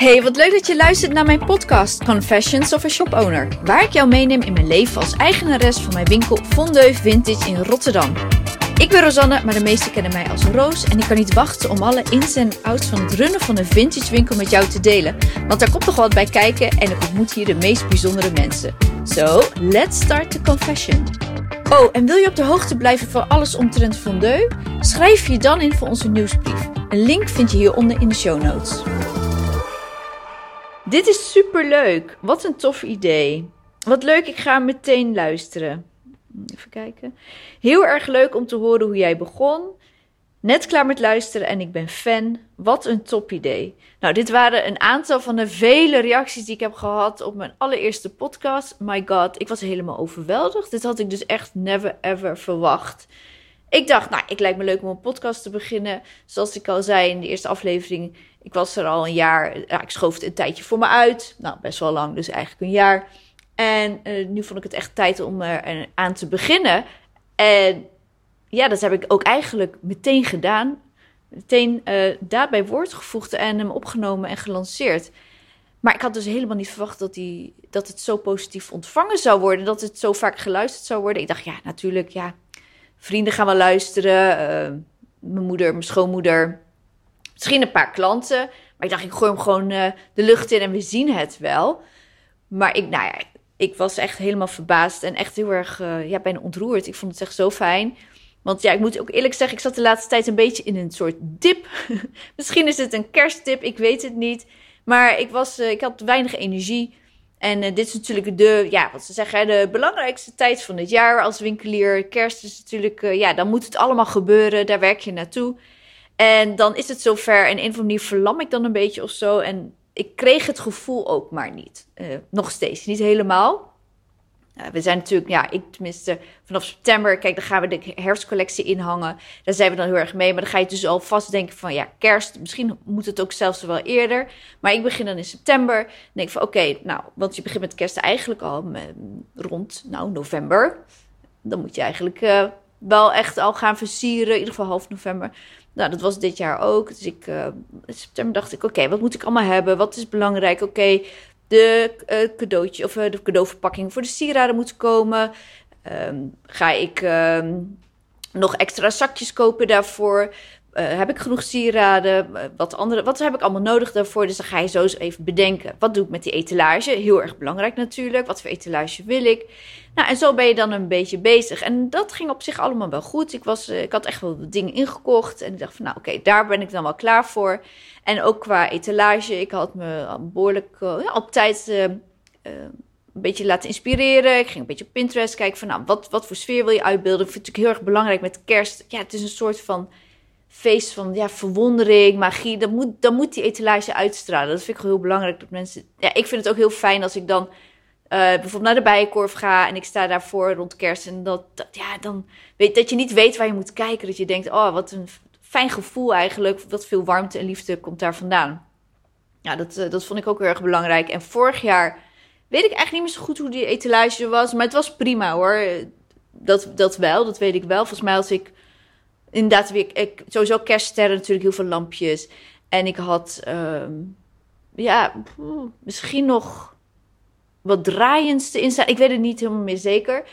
Hey, wat leuk dat je luistert naar mijn podcast Confessions of a Shop Owner, waar ik jou meeneem in mijn leven als eigenares van mijn winkel Fondeu Vintage in Rotterdam. Ik ben Rosanne, maar de meesten kennen mij als Roos en ik kan niet wachten om alle ins en outs van het runnen van een vintage winkel met jou te delen, want daar komt nog wat bij kijken en ik ontmoet hier de meest bijzondere mensen. So, let's start the confession. Oh, en wil je op de hoogte blijven van alles omtrent Fondeu? Schrijf je dan in voor onze nieuwsbrief. Een link vind je hieronder in de show notes. Dit is superleuk. Wat een tof idee. Wat leuk, ik ga meteen luisteren. Even kijken. Heel erg leuk om te horen hoe jij begon. Net klaar met luisteren en ik ben fan. Wat een top idee. Nou, dit waren een aantal van de vele reacties die ik heb gehad op mijn allereerste podcast. My god, ik was helemaal overweldigd. Dit had ik dus echt never ever verwacht. Ik dacht, nou, ik lijkt me leuk om een podcast te beginnen. Zoals ik al zei in de eerste aflevering, ik was er al een jaar. Ja, ik schoof het een tijdje voor me uit. Nou, best wel lang, dus eigenlijk een jaar. En uh, nu vond ik het echt tijd om er aan te beginnen. En ja, dat heb ik ook eigenlijk meteen gedaan. Meteen uh, daad bij woord gevoegd en hem opgenomen en gelanceerd. Maar ik had dus helemaal niet verwacht dat, die, dat het zo positief ontvangen zou worden. Dat het zo vaak geluisterd zou worden. Ik dacht, ja, natuurlijk, ja. Vrienden gaan wel luisteren. Uh, mijn moeder, mijn schoonmoeder. Misschien een paar klanten. Maar ik dacht, ik gooi hem gewoon uh, de lucht in en we zien het wel. Maar ik, nou ja, ik was echt helemaal verbaasd en echt heel erg uh, ja, bijna ontroerd. Ik vond het echt zo fijn. Want ja, ik moet ook eerlijk zeggen, ik zat de laatste tijd een beetje in een soort dip. Misschien is het een kerstdip, ik weet het niet. Maar ik, was, uh, ik had weinig energie. En dit is natuurlijk de, ja, wat ze zeggen, de belangrijkste tijd van het jaar als winkelier. Kerst is natuurlijk, ja, dan moet het allemaal gebeuren. Daar werk je naartoe. En dan is het zover. En een of andere verlam ik dan een beetje of zo. En ik kreeg het gevoel ook maar niet. Uh, nog steeds, niet helemaal. We zijn natuurlijk, ja, ik tenminste vanaf september, kijk, dan gaan we de herfstcollectie inhangen. Daar zijn we dan heel erg mee. Maar dan ga je dus al vast denken van, ja, kerst, misschien moet het ook zelfs wel eerder. Maar ik begin dan in september. Dan denk ik van, oké, nou, want je begint met kerst eigenlijk al met, rond, nou, november. Dan moet je eigenlijk uh, wel echt al gaan versieren, in ieder geval half november. Nou, dat was dit jaar ook. Dus ik, uh, in september dacht ik, oké, wat moet ik allemaal hebben? Wat is belangrijk? Oké, de uh, cadeautje of uh, de cadeauverpakking voor de sieraden moet komen. Um, ga ik um, nog extra zakjes kopen daarvoor? Uh, heb ik genoeg sieraden? Wat, andere, wat heb ik allemaal nodig daarvoor? Dus dan ga je zo eens even bedenken. Wat doe ik met die etalage? Heel erg belangrijk natuurlijk. Wat voor etalage wil ik? Nou, en zo ben je dan een beetje bezig. En dat ging op zich allemaal wel goed. Ik, was, ik had echt wel dingen ingekocht. En ik dacht van, nou oké, daar ben ik dan wel klaar voor. En ook qua etalage. Ik had me behoorlijk op tijd een beetje laten inspireren. Ik ging een beetje op Pinterest kijken van, nou, wat, wat voor sfeer wil je uitbeelden? Ik vind het heel erg belangrijk met kerst. Ja, het is een soort van feest van ja, verwondering, magie. Dan moet, dan moet die etalage uitstralen. Dat vind ik heel belangrijk. Dat mensen, ja, ik vind het ook heel fijn als ik dan uh, bijvoorbeeld naar de bijenkorf ga en ik sta daarvoor rond kerst. En dat, dat, ja, dan weet dat je niet weet waar je moet kijken. Dat je denkt, oh, wat een fijn gevoel eigenlijk. Wat veel warmte en liefde komt daar vandaan. Ja, dat, uh, dat vond ik ook heel erg belangrijk. En vorig jaar weet ik eigenlijk niet meer zo goed hoe die etalage was. Maar het was prima hoor. Dat, dat wel, dat weet ik wel. Volgens mij had ik inderdaad weer, ik, sowieso kerststerren natuurlijk, heel veel lampjes. En ik had, um, ja, misschien nog wat draaiendste instaan. Ik weet het niet helemaal meer zeker.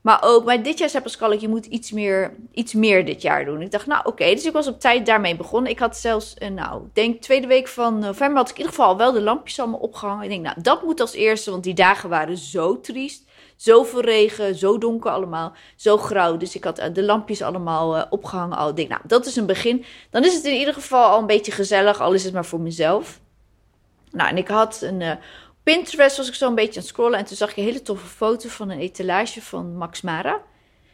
Maar ook, maar dit jaar zei Pascal, je moet iets meer, iets meer dit jaar doen. Ik dacht, nou oké, dus ik was op tijd daarmee begonnen. Ik had zelfs, uh, nou, denk tweede week van november had ik in ieder geval wel de lampjes allemaal opgehangen. Ik denk, nou, dat moet als eerste, want die dagen waren zo triest. Zoveel regen, zo donker allemaal, zo grauw. Dus ik had de lampjes allemaal uh, opgehangen al. Denk, nou, dat is een begin. Dan is het in ieder geval al een beetje gezellig, al is het maar voor mezelf. Nou, en ik had een uh, Pinterest, was ik zo een beetje aan het scrollen. En toen zag ik een hele toffe foto van een etalage van Max Mara.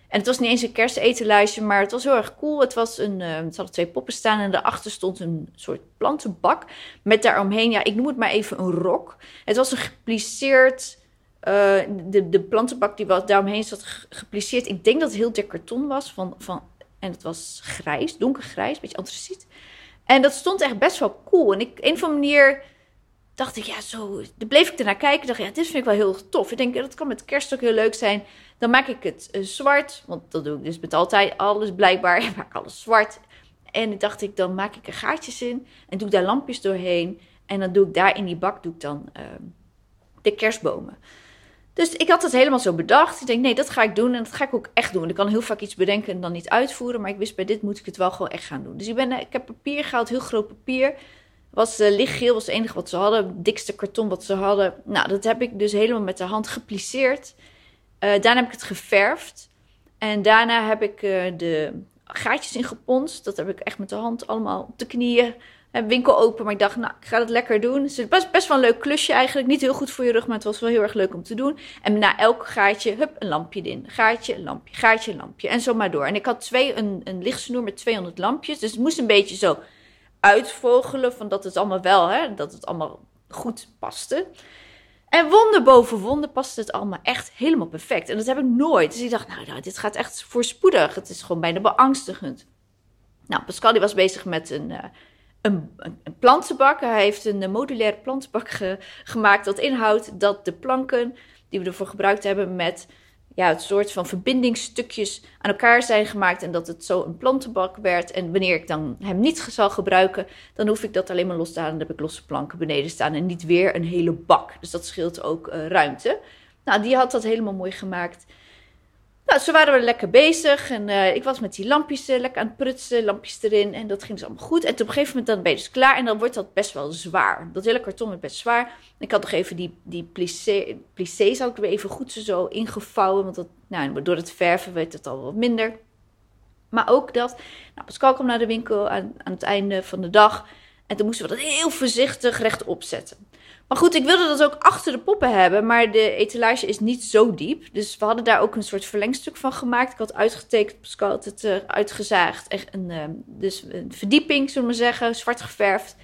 En het was niet eens een kerstetalage, maar het was heel erg cool. Het was een, het hadden twee poppen staan en daarachter stond een soort plantenbak. Met daaromheen, ja, ik noem het maar even een rok. Het was een gepliceerd uh, de, de plantenbak die was daaromheen zat gepliceerd. Ik denk dat het heel dik karton was. Van, van, en het was grijs, donkergrijs, een beetje antraciet. En dat stond echt best wel cool. En ik, een andere manier dacht ik, ja, zo. Dan bleef ik ernaar kijken. dacht, ja, dit vind ik wel heel tof. Ik denk, dat kan met kerst ook heel leuk zijn. Dan maak ik het uh, zwart. Want dat doe ik dus met altijd alles blijkbaar. Ik maak alles zwart. En dacht ik, dan maak ik er gaatjes in. En doe daar lampjes doorheen. En dan doe ik daar in die bak doe ik dan ehm, de kerstbomen. Dus ik had het helemaal zo bedacht. Ik denk, nee, dat ga ik doen. En dat ga ik ook echt doen. Ik kan heel vaak iets bedenken en dan niet uitvoeren. Maar ik wist, bij dit moet ik het wel gewoon echt gaan doen. Dus ik, ben, ik heb papier gehaald, heel groot papier. Was uh, lichtgeel, was het enige wat ze hadden. Dikste karton wat ze hadden. Nou, dat heb ik dus helemaal met de hand geplisseerd. Uh, daarna heb ik het geverfd. En daarna heb ik de gaatjes in geponst. Dat heb ik echt met de hand allemaal op de knieën winkel open, maar ik dacht, nou, ik ga het lekker doen. Het is best, best wel een leuk klusje eigenlijk. Niet heel goed voor je rug, maar het was wel heel erg leuk om te doen. En na elk gaatje, hup, een lampje erin. Gaatje, lampje, gaatje, lampje. En zo maar door. En ik had twee, een, een lichtsnoer met 200 lampjes. Dus het moest een beetje zo uitvogelen, van dat het allemaal wel, hè, dat het allemaal goed paste. En wonder boven wonder paste het allemaal echt helemaal perfect. En dat heb ik nooit. Dus ik dacht, nou, nou dit gaat echt voorspoedig. Het is gewoon bijna beangstigend. Nou, Pascal die was bezig met een... Uh, een, plantenbak. Hij heeft een modulaire plantenbak gemaakt dat inhoudt dat de planken die we ervoor gebruikt hebben met ja, het soort van verbindingsstukjes aan elkaar zijn gemaakt en dat het zo een plantenbak werd. En wanneer ik dan hem niet zal gebruiken, dan hoef ik dat alleen maar los te halen. Dan heb ik losse planken beneden staan en niet weer een hele bak. Dus dat scheelt ook uh, ruimte. Nou, die had dat helemaal mooi gemaakt. Nou, zo waren we lekker bezig en uh, ik was met die lampjes uh, lekker aan het prutsen, lampjes erin en dat ging dus allemaal goed. En op een gegeven moment dan ben je dus klaar en dan wordt dat best wel zwaar. Dat hele karton werd best zwaar. Ik had nog even die, die plissé, plissés had ik weer even goed zo ingevouwen, want dat, nou, door het verven werd het al wat minder. Maar ook dat, nou, Pascal kwam naar de winkel aan, aan het einde van de dag en toen moesten we dat heel voorzichtig rechtop zetten. Maar goed, ik wilde dat ook achter de poppen hebben, maar de etalage is niet zo diep. Dus we hadden daar ook een soort verlengstuk van gemaakt. Ik had uitgetekend, Pascal had het uh, uitgezaagd. Echt een, uh, dus een verdieping, zullen we maar zeggen, zwart geverfd.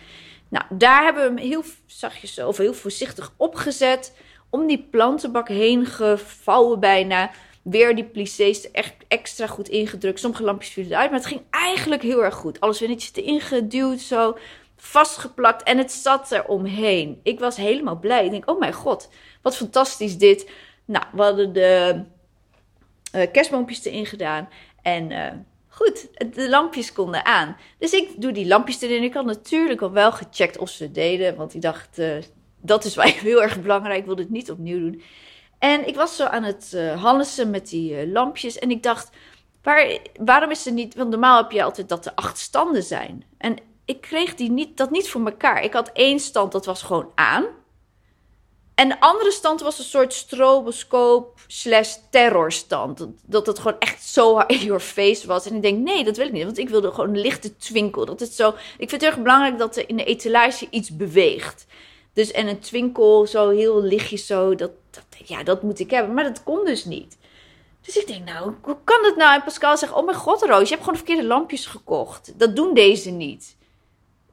Nou, daar hebben we hem heel zachtjes of heel voorzichtig opgezet. Om die plantenbak heen gevouwen bijna. Weer die plissés echt extra goed ingedrukt. Sommige lampjes vielen eruit, maar het ging eigenlijk heel erg goed. Alles weer netjes erin geduwd zo vastgeplakt en het zat er omheen. Ik was helemaal blij. Ik denk, oh mijn god, wat fantastisch dit. Nou, we hadden de uh, kerstboompjes erin gedaan en uh, goed, de lampjes konden aan. Dus ik doe die lampjes erin. Ik had natuurlijk al wel gecheckt of ze deden, want ik dacht, uh, dat is wel heel erg belangrijk. Ik wilde het niet opnieuw doen. En ik was zo aan het uh, met die lampjes en ik dacht, waar, waarom is er niet, want normaal heb je altijd dat er acht standen zijn. En ik kreeg die niet, dat niet voor elkaar. Ik had één stand, dat was gewoon aan. En de andere stand was een soort stroboscoop slash terrorstand. Dat, dat het gewoon echt zo in your face was. En ik denk, nee, dat wil ik niet. Want ik wilde gewoon een lichte twinkel. Dat het zo, ik vind het heel erg belangrijk dat er in de etalage iets beweegt. Dus en een twinkel, zo heel lichtjes zo. Dat, dat, ja, dat moet ik hebben. Maar dat kon dus niet. Dus ik denk, nou, hoe kan het nou? En Pascal zegt, oh mijn god Roos, je hebt gewoon de verkeerde lampjes gekocht. Dat doen deze niet.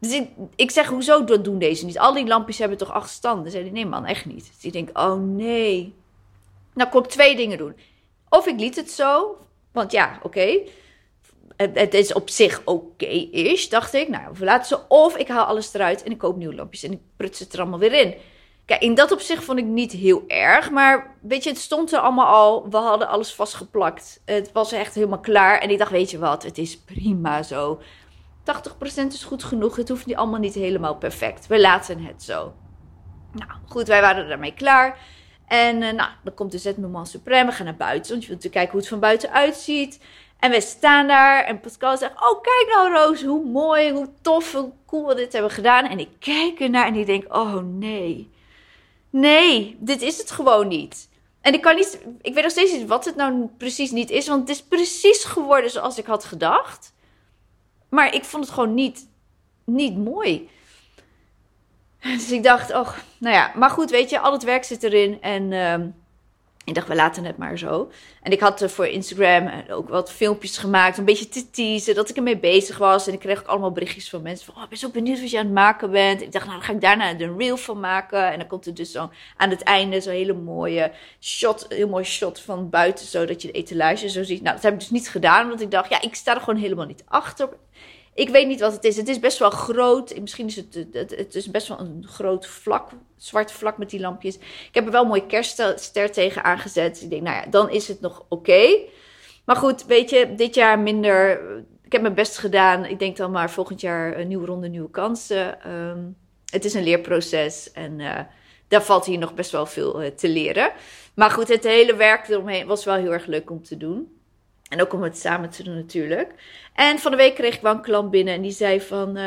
Dus ik, zeg, hoezo doen deze niet? Al die lampjes hebben toch acht standen? Zei hij, nee man, echt niet. Dus ik denk, oh nee. Nou kon ik twee dingen doen. Of ik liet het zo, want ja, oké. Het, het, is op zich oké-ish, dacht ik. Nou, we laten ze. Of ik haal alles eruit en ik koop nieuwe lampjes en ik pruts het er allemaal weer in. Kijk, in dat opzicht vond ik niet heel erg. Maar weet je, het stond er allemaal al. We hadden alles vastgeplakt. Het was echt helemaal klaar. En ik dacht, weet je wat, het is prima zo. 80% is goed genoeg. Het hoeft niet allemaal niet helemaal perfect. We laten het zo. Nou, goed, wij waren daarmee klaar. En uh, nou, dan komt de zet moment supreme. We gaan naar buiten, want je wilt natuurlijk kijken hoe het van buiten uitziet. En we staan daar en Pascal zegt, oh kijk nou Roos, hoe mooi, hoe tof, hoe cool we dit hebben gedaan. En ik kijk ernaar en ik denk, oh nee, nee, dit is het gewoon niet. En ik kan niet, ik weet nog steeds niet wat het nou precies niet is, want het is precies geworden zoals ik had gedacht. Maar ik vond het gewoon niet, niet mooi. Dus ik dacht, oh, nou ja, maar goed, weet je, al het werk zit erin. En uh, ik dacht, we laten het maar zo. En ik had voor Instagram ook wat filmpjes gemaakt, een beetje te teasen, dat ik ermee bezig was. En ik kreeg ook allemaal berichtjes van mensen van, oh, ik ben zo benieuwd wat je aan het maken bent. En ik dacht, nou, dan ga ik daarna een reel van maken. En dan komt er dus zo aan het einde zo'n hele mooie shot, heel mooi shot van buiten, zodat je de etalage zo ziet. Nou, dat heb ik dus niet gedaan, want ik dacht, ja, ik sta er gewoon helemaal niet achter. Ik weet niet wat het is. Het is best wel groot. Misschien is het, het, het is best wel een groot vlak, zwart vlak met die lampjes. Ik heb er wel een mooie kerstster tegen aangezet. Ik denk, nou ja, dan is het nog oké. Maar goed, weet je, dit jaar minder. Ik heb mijn best gedaan. Ik denk dan maar volgend jaar een nieuwe ronde, nieuwe kansen. Um, het is een leerproces en daar valt hier nog best wel veel te leren. Maar goed, het hele werk eromheen was wel heel erg leuk om te doen. En ook om het samen te doen natuurlijk. En van de week kreeg ik wel een klant binnen en die zei van...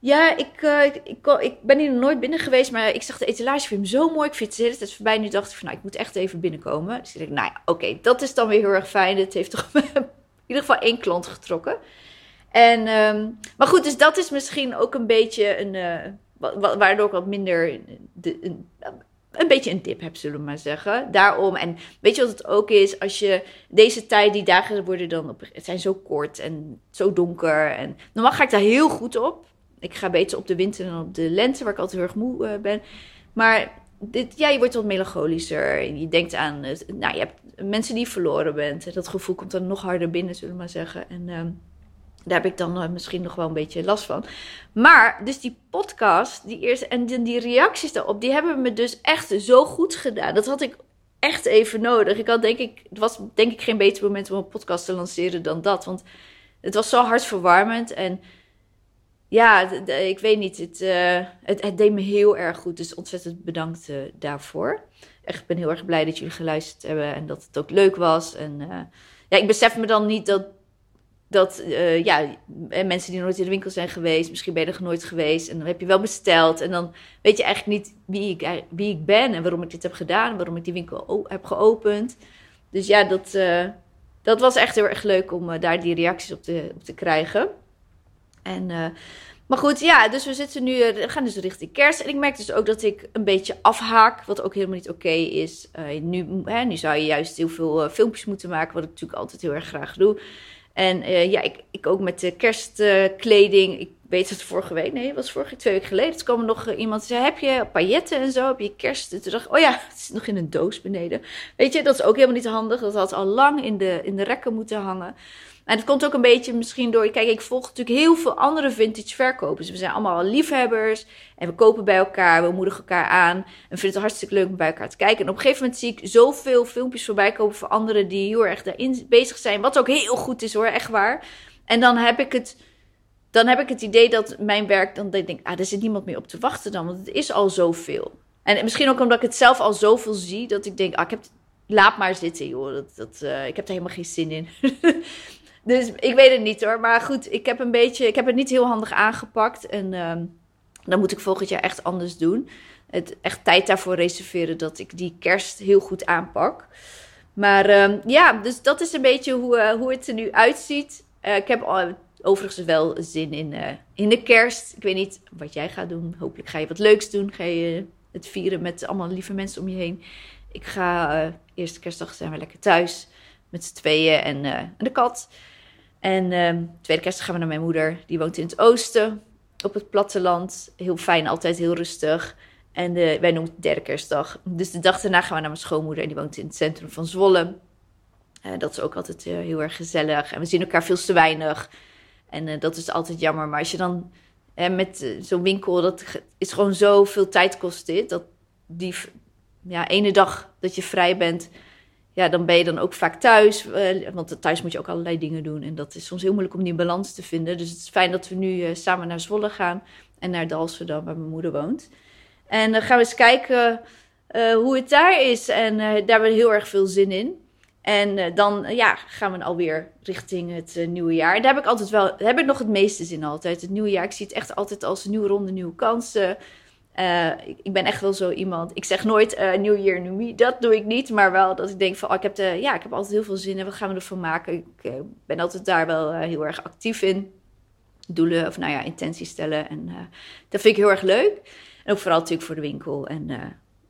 Ja, ik, uh, ik, ik, ben hier nog nooit binnen geweest, maar ik zag de etalage, hem zo mooi. Ik vind het is voorbij. Nu dacht ik van, nou, ik moet echt even binnenkomen. Dus ik dacht, nou ja, oké, dat is dan weer heel erg fijn. Het heeft toch in ieder geval één klant getrokken. En, um, maar goed, dus dat is misschien ook een beetje een, uh, waardoor ik wat minder, de, een beetje een dip heb, zullen we maar zeggen. Daarom, en weet je wat het ook is? Als je deze tijd, die dagen worden dan, op, het zijn zo kort en zo donker. En normaal ga ik daar heel goed op ik ga beter op de winter dan op de lente, waar ik altijd heel erg moe uh, ben. Maar dit, ja, je wordt wat melancholischer. Je denkt aan, nou, je hebt mensen die verloren bent. Dat gevoel komt dan nog harder binnen, zullen we maar zeggen. En uh, daar heb ik dan uh, misschien nog wel een beetje last van. Maar, dus die podcast, die eerste, en die, die reacties daarop, die hebben me dus echt zo goed gedaan. Dat had ik echt even nodig. Ik had denk ik, het was denk ik geen beter moment om een podcast te lanceren dan dat. Want het was zo hartverwarmend en ja, ik weet niet. Het, uh, het, het, deed me heel erg goed. Dus ontzettend bedankt uh, daarvoor. Echt, ik ben heel erg blij dat jullie geluisterd hebben en dat het ook leuk was. En ja, ik besef me dan niet dat, dat ja, mensen die nooit in de winkel zijn geweest, misschien ben je er nooit geweest. En dan heb je wel besteld. En dan weet je eigenlijk niet wie ik, wie ik ben en waarom ik dit heb gedaan. Waarom ik die winkel heb geopend. Dus ja, dat, dat was echt heel erg leuk om daar die reacties op te, op te krijgen. En, uh, maar goed, ja, dus we zitten nu, eh, gaan dus richting kerst. En ik merk dus ook dat ik een beetje afhaak, wat ook helemaal niet oké is. Uh, nu, hè, nu zou je juist heel veel filmpjes moeten maken, wat ik natuurlijk altijd heel erg graag doe. En ja, ik, ik ook met de kerstkleding. Weet het vorige week, nee, het was vorige twee weken geleden. Toen kwam er nog iemand die zei, heb je pailletten en zo? Heb je kerst? toen dacht ik, oh ja, het is nog in een doos beneden. Weet je, dat is ook helemaal niet handig. Dat had al lang in de, in de rekken moeten hangen. En het komt ook een beetje misschien door. Kijk, ik volg natuurlijk heel veel andere vintage verkopers. We zijn allemaal liefhebbers. En we kopen bij elkaar. We moedigen elkaar aan. En vinden het hartstikke leuk om bij elkaar te kijken. En op een gegeven moment zie ik zoveel filmpjes voorbij komen van anderen die heel erg daarin bezig zijn. Wat ook heel goed is hoor, echt waar. En dan heb ik het. Dan heb ik het idee dat mijn werk. Dan denk ik, ah, er zit niemand meer op te wachten dan. Want het is al zoveel. En misschien ook omdat ik het zelf al zoveel zie. Dat ik denk, ah, ik heb. Laat maar zitten, joh. Dat, dat, uh, ik heb er helemaal geen zin in. Dus ik weet het niet hoor. Maar goed, ik heb een beetje. Ik heb het niet heel handig aangepakt. En uh, dan moet ik volgend jaar echt anders doen. Het echt tijd daarvoor reserveren dat ik die kerst heel goed aanpak. Maar uh, ja, dus dat is een beetje hoe, uh, hoe het er nu uitziet. Uh, ik heb overigens wel zin in, uh, in de kerst. Ik weet niet wat jij gaat doen. Hopelijk ga je wat leuks doen. Ga je het vieren met allemaal lieve mensen om je heen. Ik ga eerste kerstdag zijn we lekker thuis met z'n tweeën en, en de kat. En uh, tweede kerst gaan we naar mijn moeder. Die woont in het oosten, op het platteland. Heel fijn, altijd heel rustig. En wij noemen het derde kerstdag. Dus de dag daarna gaan we naar mijn schoonmoeder. En die woont in het centrum van Zwolle. Dat is ook altijd heel erg gezellig. En we zien elkaar veel te weinig. En uh, dat is altijd jammer. Maar als je dan met zo'n winkel... Dat is gewoon zoveel tijd kost dit. Dat die ja, ene dag dat je vrij bent ja, dan ben je dan ook vaak thuis. Uh, want thuis moet je ook allerlei dingen doen. En dat is soms heel moeilijk om die balans te vinden. Dus het is fijn dat we nu samen naar Zwolle gaan. En naar Dalsverdam, waar mijn moeder woont. En dan gaan we eens kijken hoe het daar is. En daar hebben we heel erg veel zin in. En dan ja, gaan we alweer richting het nieuwe jaar. Daar heb ik altijd wel, heb ik nog het meeste zin altijd. Het nieuwe jaar, ik zie het echt altijd als een nieuwe ronde, nieuwe kansen. Ik ben echt wel zo iemand. Ik zeg nooit uh, New Year, New Me. Dat doe ik niet. Maar wel dat ik denk van, oh, ik, heb de, ja, ik heb altijd heel veel zin in. Wat gaan we ervan maken? Ik ben altijd daar wel heel erg actief in. Doelen of nou ja, intenties stellen. En dat vind ik heel erg leuk. En ook vooral natuurlijk voor de winkel. En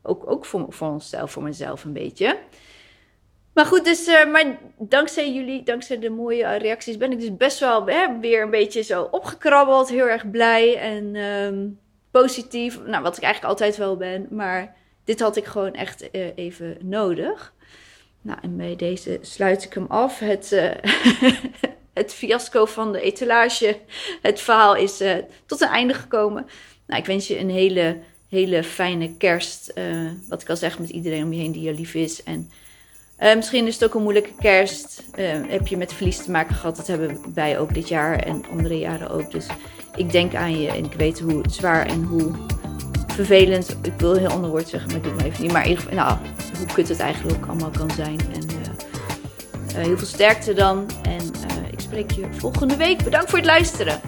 ook, ook voor, voor onszelf, voor mezelf een beetje. Maar goed, dus maar dankzij jullie, dankzij de mooie reacties, ben ik dus best wel hè, weer een beetje zo opgekrabbeld. Heel erg blij. En... Um, positief. Nou, wat ik eigenlijk altijd wel ben. Maar dit had ik gewoon echt uh, even nodig. Nou, en bij deze sluit ik hem af. Het, uh, het fiasco van de etalage. Het verhaal is uh, tot een einde gekomen. Nou, ik wens je een hele, hele fijne kerst. wat ik al zeg, met iedereen om je heen die je lief is. En misschien is het ook een moeilijke kerst. heb je met verlies te maken gehad? Dat hebben wij ook dit jaar en andere jaren ook. Dus ik denk aan je en ik weet hoe zwaar en hoe vervelend. Ik wil heel ander woord zeggen, maar ik doe maar even niet. Maar in ieder geval, nou, hoe kut het eigenlijk ook allemaal kan zijn. En uh, heel veel sterkte dan. En ik spreek je volgende week. Bedankt voor het luisteren.